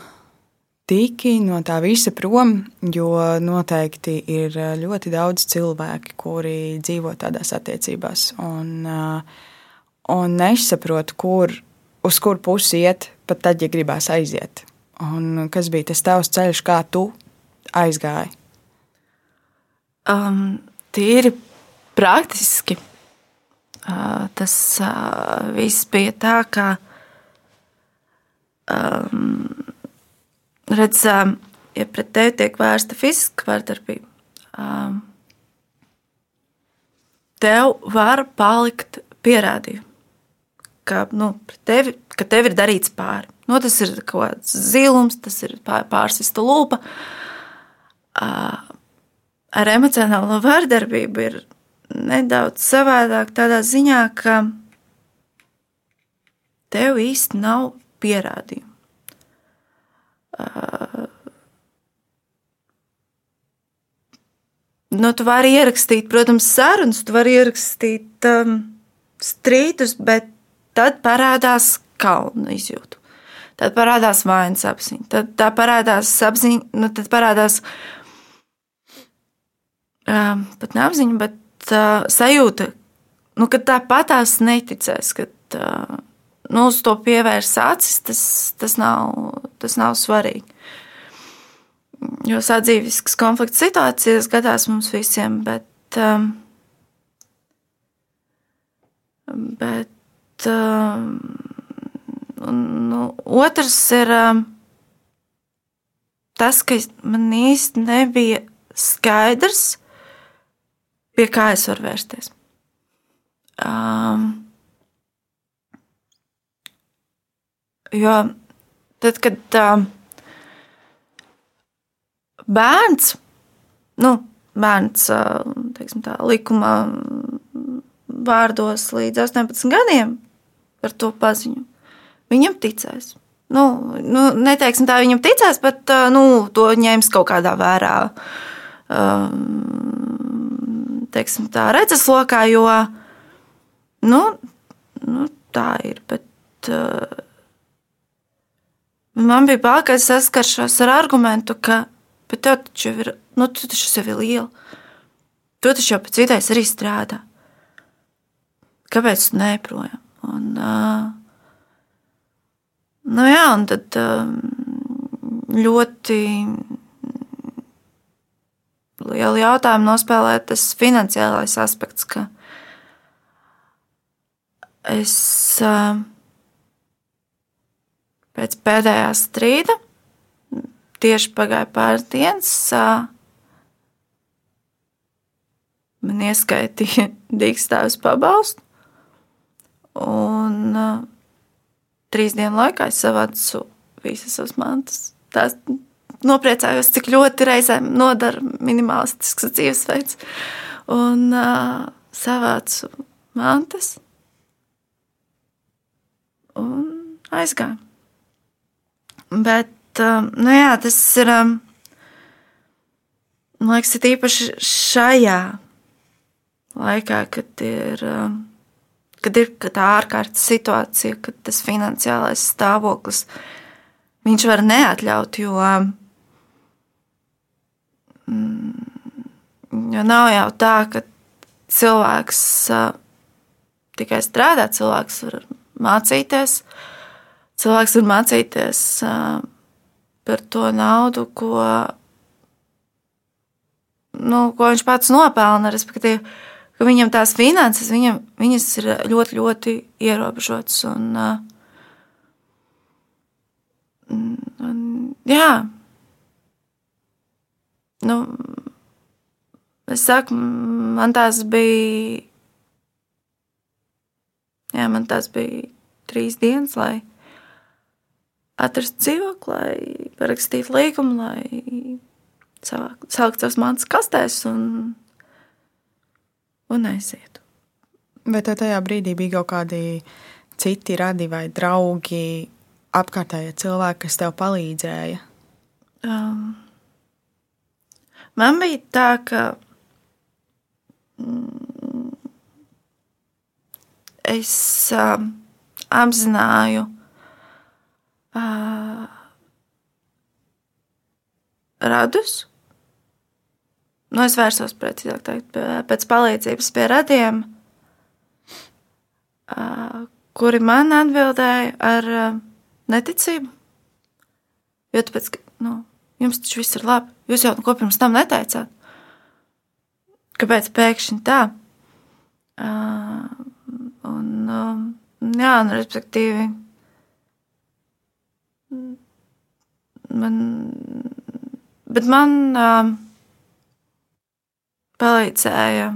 tiki no tā visa prom? Jo noteikti ir uh, ļoti daudz cilvēki, kuri dzīvo tādās attiecībās un, uh, un nesaprot, kur, uz kur pusi iet, pat tad, ja gribās aiziet. Un kas bija tas tavs ceļš, kā tu aizgāji? Um, tīri praktiski tas viss bija tā, ka um, redz, ja pret tevi tiek vērsta fiziska vardarbība, um, tev var palikt pierādījumi, ka, nu, tevi, ka tev ir darīts pāri. Nu, tas ir kaut kāds zilums, tas ir pārsista lūpa. Uh, ar emocionālo vardarbību ir nedaudz savādāk, tādā ziņā, ka tev īsti nav pierādījumu. Uh, nu, tu vari ierakstīt, protams, sarunas, tu vari ierakstīt um, strīdus, bet tad parādās kauna izjūta. Tad parādās vainas apziņa, tad parādās apziņa, nu, tad parādās pat neapziņa, bet uh, sajūta, nu, ka tāpatās neticēs, ka uh, nu, uz to pievērs acis, tas, tas, nav, tas nav svarīgi. Jo sadzīviskas konflikta situācijas gadās mums visiem, bet, um, bet um, nu, otrs ir um, tas, ka man īsti nebija skaidrs, pie kā es varu vērsties. Um, jo tad, kad um, bērns, nu, bērns teiksim, tā, likuma vārdos līdz 18 gadiem par to paziņu, viņam ticēs. Nu, nu, neteiksim tā, viņam ticēs, bet nu, to ņems kaut kādā vērā. Um, teiksim, tā redzeslokā, jo nu, nu, tā ir. Bet, uh, man bija bail, ka es saskaršos ar argumentu, ka tev taču ir, nu, tu taču sevi liela. Tu taču jau pēc idejas arī strādā. Kāpēc tu neprojām? Un, uh, nu jā, un tad uh, ļoti lielu jautājumu nospēlē tas finansiālais aspekts, ka es pēc pēdējā strīda tieši pagāja pāris dienas. Man ieskaitīja dīkstāvis pabalstu. Un uh, trīs dienu laikā es savācu visas savas mantas. Tās nopriecājos, cik ļoti reizēm nodara minimalistisks dzīvesveids. Un uh, savācu mantas un aizgāju. Bet, um, nu jā, tas ir, um, man liekas, ir īpaši šajā laikā, kad ir, um, kad ir kad tā ārkārtas situācija, kad tas finansiālais stāvoklis, viņš var neatļaut, jo um, Jo nav jau tā, ka cilvēks tikai strādā, cilvēks var mācīties. Cilvēks var mācīties par to naudu, ko, nu, ko viņš pats nopelna. Respektīvi, ka viņam tās finanses viņam, viņas ir ļoti, ļoti ierobežotas. Un, un, jā, nu, es saku, man tās bija. Jā, man tās bija trīs dienas, lai atrastu dzīvokli, lai parakstītu līgumu, lai salikt savas mantas kastēs un, un aizietu. Vai tev tajā brīdī bija kaut kādi citi radi vai draugi, apkārtējie cilvēki, kas tev palīdzēja? Um, Man bija tā, ka es uh, apzināju uh, radus. Nu, es vērsos precīzāk teikt, pēc palīdzības pie radiem, uh, kuri man atbildēja ar uh, neticību. Jo tāpēc, nu, jums taču viss ir labi. Jūs jau neko pirms tam neteicāt. Kāpēc pēkšņi tā? Uh, un, um, jā, un respektīvi, man, bet man um, palīdzēja,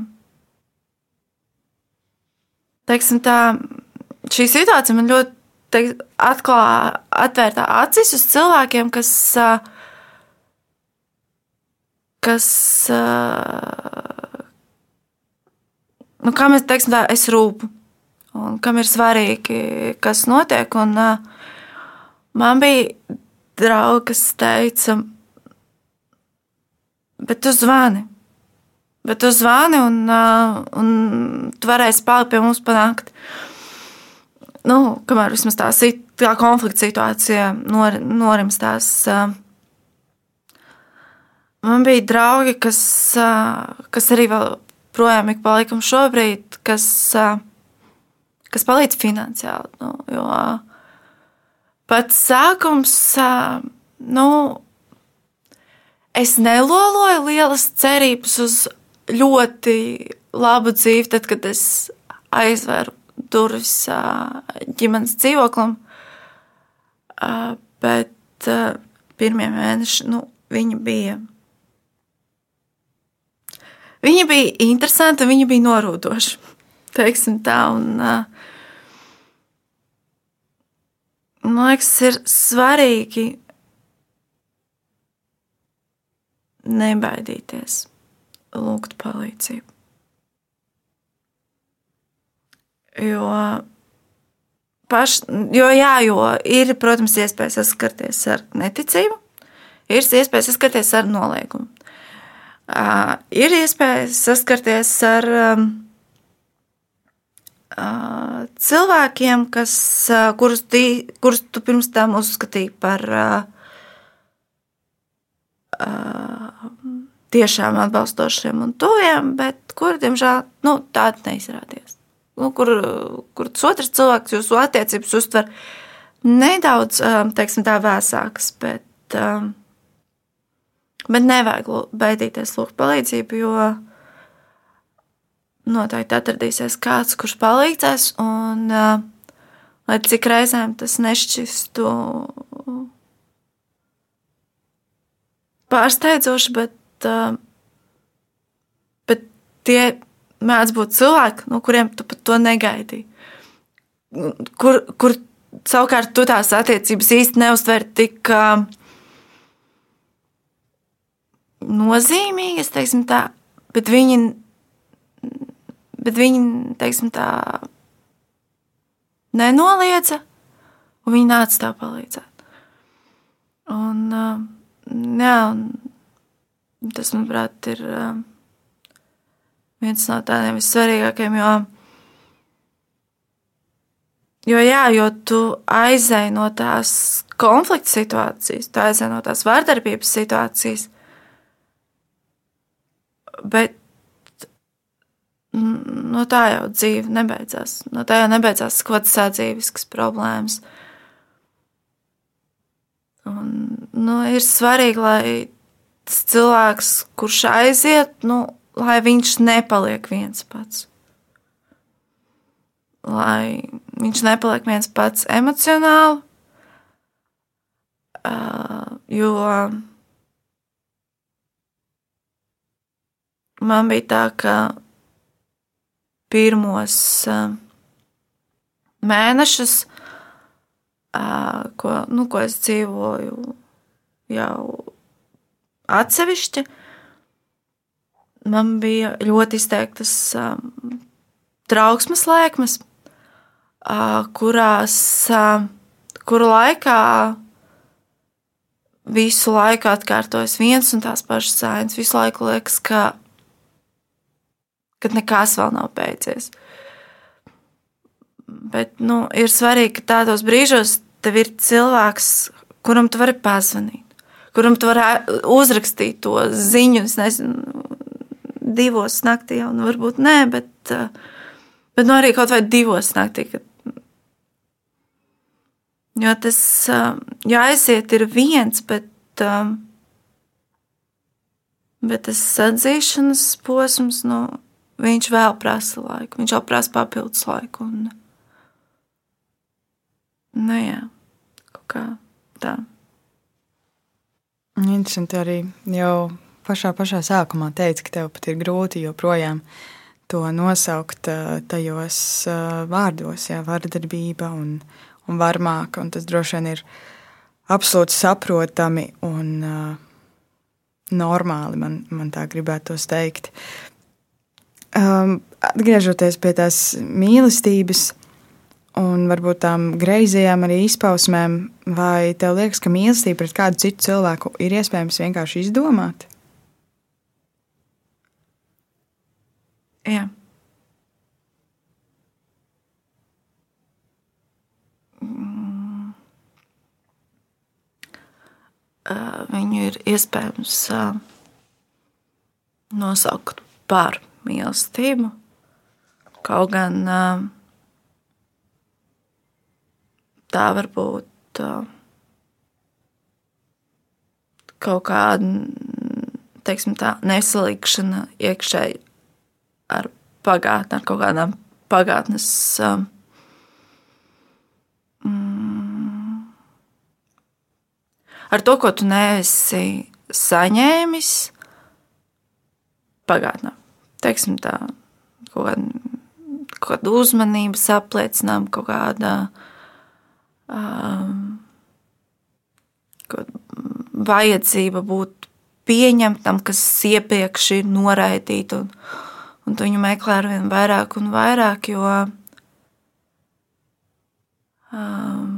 teiksim tā, šī situācija man ļoti teik, atklāja, atvērtā acis uz cilvēkiem, kas kas, nu, kam es teiksim, tā, es rūpu un kam ir svarīgi, kas notiek. Un, man bija draugi, kas teica, bet tu zvani. Bet tu zvani, un, un tu varēsi palikt pie mums panākt. Nu, kamēr vismaz tā, tā konflikta situācija nor, norimstās. Uh, Man bija draugi, kas, kas arī vēl projām ik pa laikam šobrīd, kas, kas palīdz finansiāli. Nu, jo pats sākums, nu, es neloloju lielas cerības uz ļoti labu dzīvi, tad, kad es aizveru durvis ģimenes dzīvoklim. Bet pirmie mēneši, nu, viņi bija Viņa bija interesanta, viņa bija norūdoša. Teiksim tā, un, man liekas, ir svarīgi nebaidīties, lūgt palīdzību. Jo, paš, jo, jā, jo ir, protams, iespēja saskarties ar neticību, ir iespēja saskarties ar noliegumu ir iespējas saskarties ar cilvēkiem, kas, kurus, tī, kurus tu pirms tam uzskatīji par tiešām atbalstošiem un tuviem, bet kuri, diemžēl, nu, tādi neizrādījās. Nu, kur, kur tas otrs cilvēks jūsu attiecības uztver nedaudz, teiksim, tā vēsākas, bet Bet nevajag baidīties lūgt palīdzību, jo noteikti atradīsies kāds, kurš palīdzēs. Un, lai cik reizēm tas nešķistu pārsteidzoši, bet, bet tie mēdz būt cilvēki, no kuriem tu pat to negaidīji. Kur, kur savukārt tu tās attiecības īsti neuztver tik uh, nozīmīgas, teiksim tā, bet viņi, bet viņi teiksim tā, nenoliedza, un viņi nāca tā palīdzēt. Un, jā, un tas, manuprāt, ir viens no tādiem vissvarīgākajiem, jo, jo, jā, jo tu aizēji no tās konflikta situācijas, tu aizēji no tās vardarbības situācijas, bet no tā jau dzīve nebeidzās. No tā jau nebeidzās kaut kādas sadzīves problēmas. Un, nu, ir svarīgi, lai tas cilvēks, kurš aiziet, nu, lai viņš nepaliek viens pats. Lai viņš nepaliek viens pats emocionāli, jo man bija tā, ka pirmos uh, mēnešus, uh, ko, nu, ko es dzīvoju jau atsevišķi, man bija ļoti izteiktas um, trauksmes lēkmes, kurās, kuru laikā visu laiku atkārtojas viens un tās pašas sēnes. Visu laiku liekas, ka kad nekas vēl nav beidzies. Bet nu, ir svarīgi, ka tādos brīžos tev ir cilvēks, kuram tu vari pazvanīt, kuram tu vari uzrakstīt to ziņu. Es nezinu, divos naktī jau, nu, varbūt nē, bet, bet nu, arī kaut vai divos naktī. Kad, jo tas, ja aiziet, ir viens, bet, bet tas atzīšanas posms, nu, viņš vēl prasa laiku, viņš vēl prasa papildus laiku. Un, nu, jā, kaut kā tā. Interesanti arī jau pašā, pašā sākumā teica, ka tev pat ir grūti joprojām to nosaukt tajos vārdos, jā, vardarbība un, un varmāka, un tas droši vien ir absolūti saprotami un uh, normāli, man, man tā gribētos teikt. Um, atgriežoties pie tās mīlestības un varbūt tām greizajām arī izpausmēm, vai tev liekas, ka mīlestība pret kādu citu cilvēku ir iespējams vienkārši izdomāt? Jā. Mm. Viņu ir iespējams nosaukt par mīlestību. Kaut gan tā var būt kaut kāda teiksim, tā, nesalikšana iekšēji ar pagātni, ar kaut kādām pagātnes. Mm, ar to, ko tu neesi saņēmis pagātnē teiksim, tā, kaut kāda, kaut kāda uzmanības apliecinājuma, kaut kāda um, vajadzība būt pieņemtam, kas iepriekš ir noraidīta, un, un tu viņu meklē ar vien vairāk un vairāk, jo um,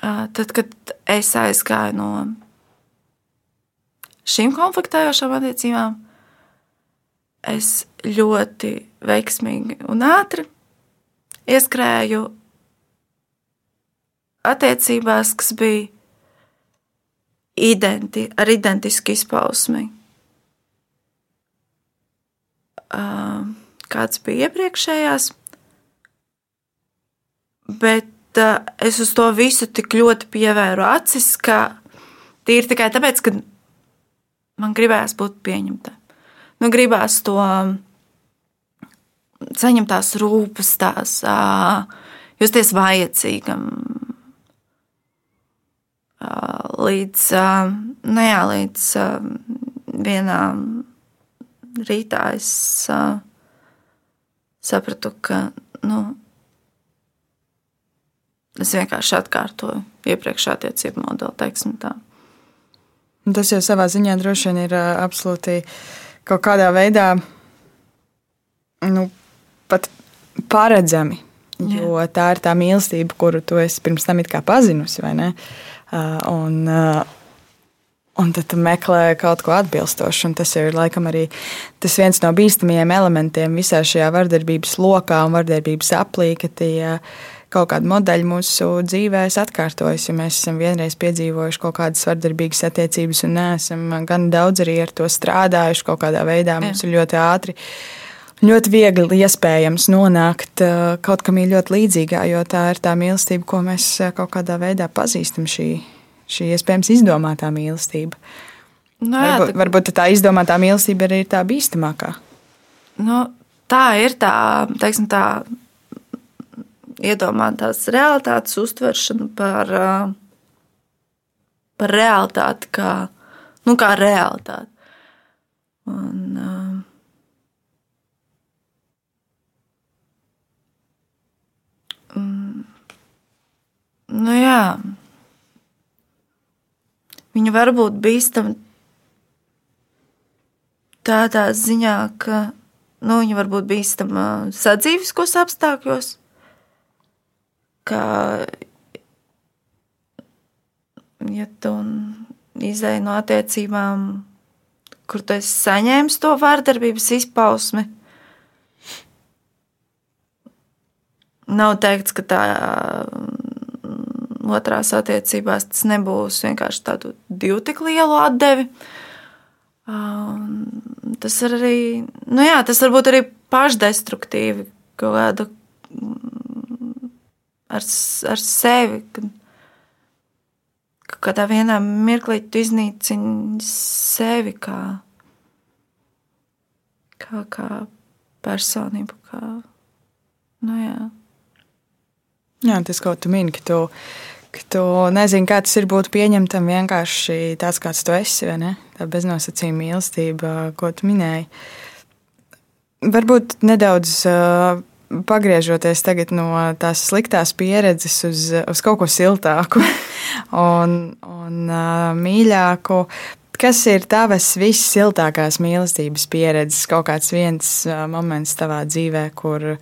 tad, kad es aizgāju no šīm konfliktējošām attiecībām, es ļoti veiksmīgi un ātri ieskrēju attiecībās, kas bija identi, ar identisku izpausmi. Kāds bija iepriekšējās, bet es uz to visu tik ļoti pievēru acis, ka tīri tikai tāpēc, ka man gribējās būt pieņemtai. Nu, gribās to saņemt tās rūpes, tās justies vajadzīgam. Līdz, nu jā, līdz vienā rītā es sapratu, ka nu, es vienkārši atkārtoju iepriekšējā attiecību modeli. Tas jau savā ziņā droši vien ir absolūti kaut kādā veidā nu, pat paredzami. Jā. Jo tā ir tā mīlestība, kuru tu esi pirms tam pazinusi. Uh, un, uh, Un tad tu meklē kaut ko atbilstošu. Tas jau ir laikam arī tas viens no bīstamajiem elementiem visā šajā vardarbības lokā un vardarbības aplī, ka tie kaut kādi modeļi mūsu dzīvēs atkārtojas. Ja mēs esam vienreiz piedzīvojuši kaut kādas vardarbīgas attiecības un neesam gan daudz arī ar to strādājuši kaut kādā veidā, mums Jā. ir ļoti ātri. Ļoti viegli iespējams nonākt uh, kaut kam ļoti līdzīgā, jo tā ir tā mīlestība, ko mēs uh, kaut kādā veidā pazīstam. Šī šī iespējams izdomātā mīlestība. Nu, jā, varbūt, tā... varbūt tā izdomātā mīlestība arī ir tā bīstamākā. Nu, tā ir tā, teiksim, tā iedomātās realitātes uztveršana par, par realitāti, kā, nu, kā realitāti. Un, um, nu, jā viņa var būt bīstama tādā ziņā, ka nu, viņa var būt bīstama sadzīviskos apstākļos, ka, ja tu izēji no attiecībām, kur tu esi saņēmis to vārdarbības izpausmi, nav teikts, ka tā otrās attiecībās tas nebūs vienkārši tādu divu tik lielu atdevi. Tas ir arī, nu jā, tas var būt arī pašdestruktīvi, kaut kāda mm, ar, ar sevi. Kad, ka kādā vienā mirklī tu iznīcini sevi kā, kā, kā personību. Kā, nu jā. Jā, tas, ko tu mini, ka tu tu nezini, kā tas ir būt pieņemtam vienkārši tāds, kāds tu esi? Tā beznosacījuma mīlestība, ko tu minēji. Varbūt nedaudz uh, pagriežoties no tās sliktās pieredzes uz, uz kaut ko siltāku un, un mīļāku. Kas ir tavas vissiltākās mīlestības pieredzes? Kaut kāds viens moments tavā dzīvē, kur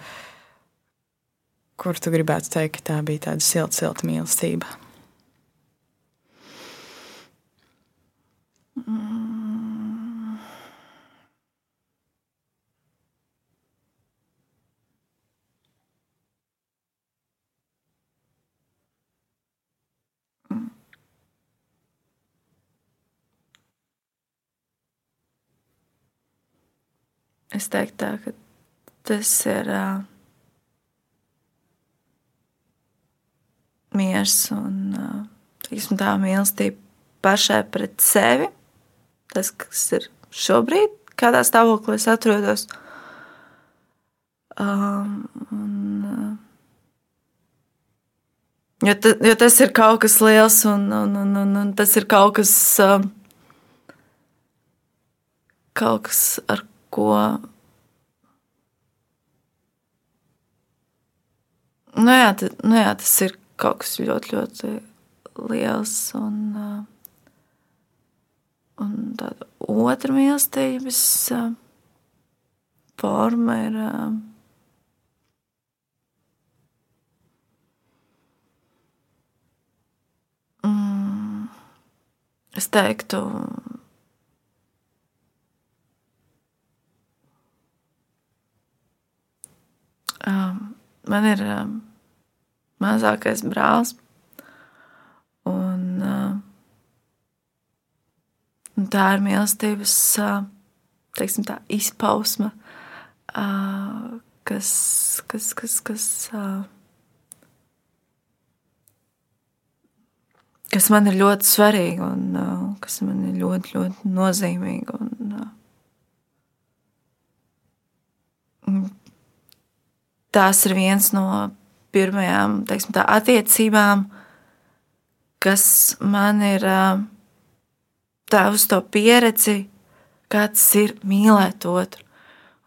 kur tu gribētu teikt, ka tā bija tāda silta, silta mīlestība? Mm. Es teiktu, tā, ka tas ir uh, miers un tiksim, tā mīlestība pašai pret sevi. Tas, kas ir šobrīd, kādā stāvoklī es atrodos. Um, un, jo, ta, jo tas ir kaut kas liels, un, un, un, un, un tas ir kaut kas, um, kaut kas ar ko. Nu jā, ta, nu jā, tas ir kaut kas ļoti, ļoti liels. Un, uh, un tāda otra mīlestības uh, forma ir. Uh, mm, es teiktu, man ir um, mazākais brālis. Un, uh, un tā ir mīlestības uh, teiksim, tā, izpausme, uh, kas, kas, kas, kas kas man ir ļoti svarīga un uh, kas man ir ļoti, ļoti nozīmīga. Un, uh, tās ir viens no pirmajām teiksim, tā, attiecībām, kas man ir tā uz to pieredzi, kāds ir mīlēt otru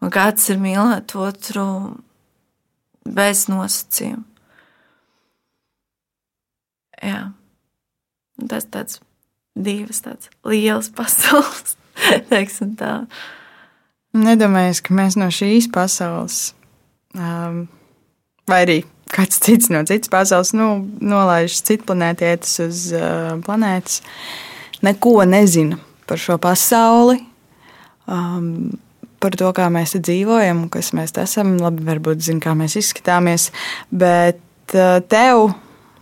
un kāds ir mīlēt otru bez nosacījuma. Jā. Tas tāds divas tādas lielas pasaules, teiksim tā. Nedomājies, ka mēs no šīs pasaules, um, vai arī kāds cits no citas pasaules, nu, nolaiž citu planētietis uz uh, planētas, neko nezina par šo pasauli, um, par to, kā mēs dzīvojam, kas mēs esam. Labi, varbūt zina, kā mēs izskatāmies, bet uh, tev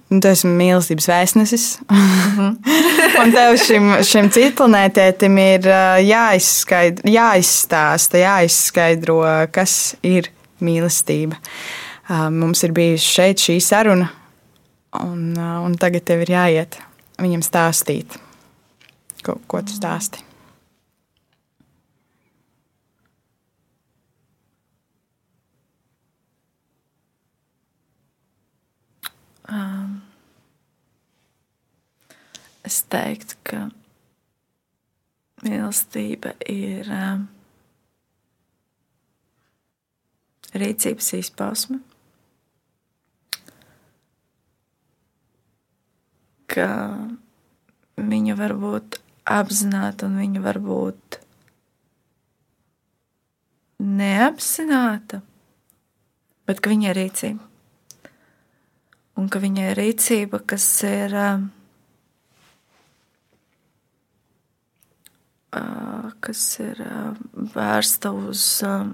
Un tu esi mīlestības vēstnesis. Mhm. un tev šim, šim citplanētētim ir jāizskaidro, jāizstāsta, jāizskaidro, kas ir mīlestība. Mums ir bijusi šeit šī saruna, un, un tagad tev ir jāiet viņam stāstīt, ko, ko tu stāsti. Um, es teiktu, ka mīlestība ir um, rīcības izpausme. Ka viņa var būt apzināta un viņa var būt neapzināta, bet ka viņa ir rīcība un ka viņai ir rīcība, kas ir kas ir vērsta uz uh,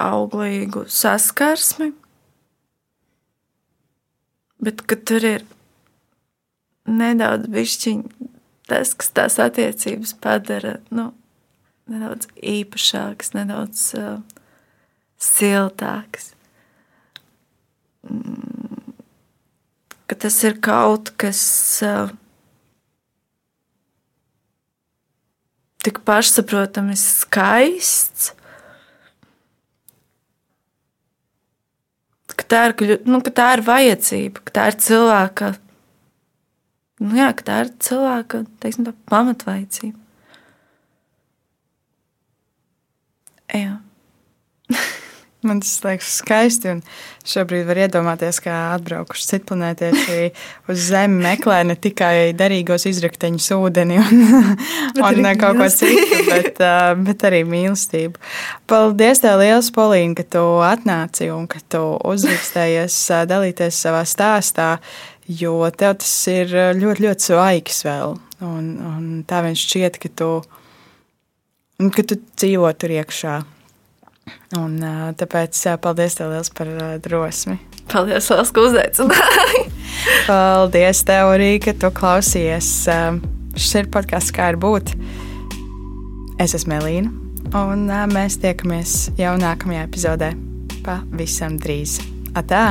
auglīgu saskarsmi, bet ka tur ir nedaudz bišķiņ tas, kas tās attiecības padara nu, nedaudz īpašākas, nedaudz uh, siltāks. Mm, ka tas ir kaut kas tik pašsaprotami skaists. Ka tā, ir, nu, ka tā ir vajadzība, ka tā ir cilvēka, nu, jā, ka tā ir cilvēka teiksim, pamatvajadzība. Jā. Man tas liekas skaisti. Šobrīd var iedomāties, kā atbraukuši citplanētieši uz Zemi meklē ne tikai derīgos izrakteņus, ūdeni un, un kaut ko citu, bet, bet arī mīlestību. Paldies, tev liels, Polīna, ka tu atnāci un ka tu uzrakstējies dalīties savā stāstā, jo tev tas ir ļoti, ļoti svaigs vēl. Un, un tā viņš šķiet, ka tu, ka tu dzīvo tur iekšā. Un, tāpēc paldies tev liels par drosmi. Paldies, Lielas, ka uzaicināji. paldies tev arī, ka tu klausies. Šis ir podkāsts, kā ir būt. Es esmu Elīna, un mēs tiekamies jau nākamajā epizodē. Pavisam drīz. Atā!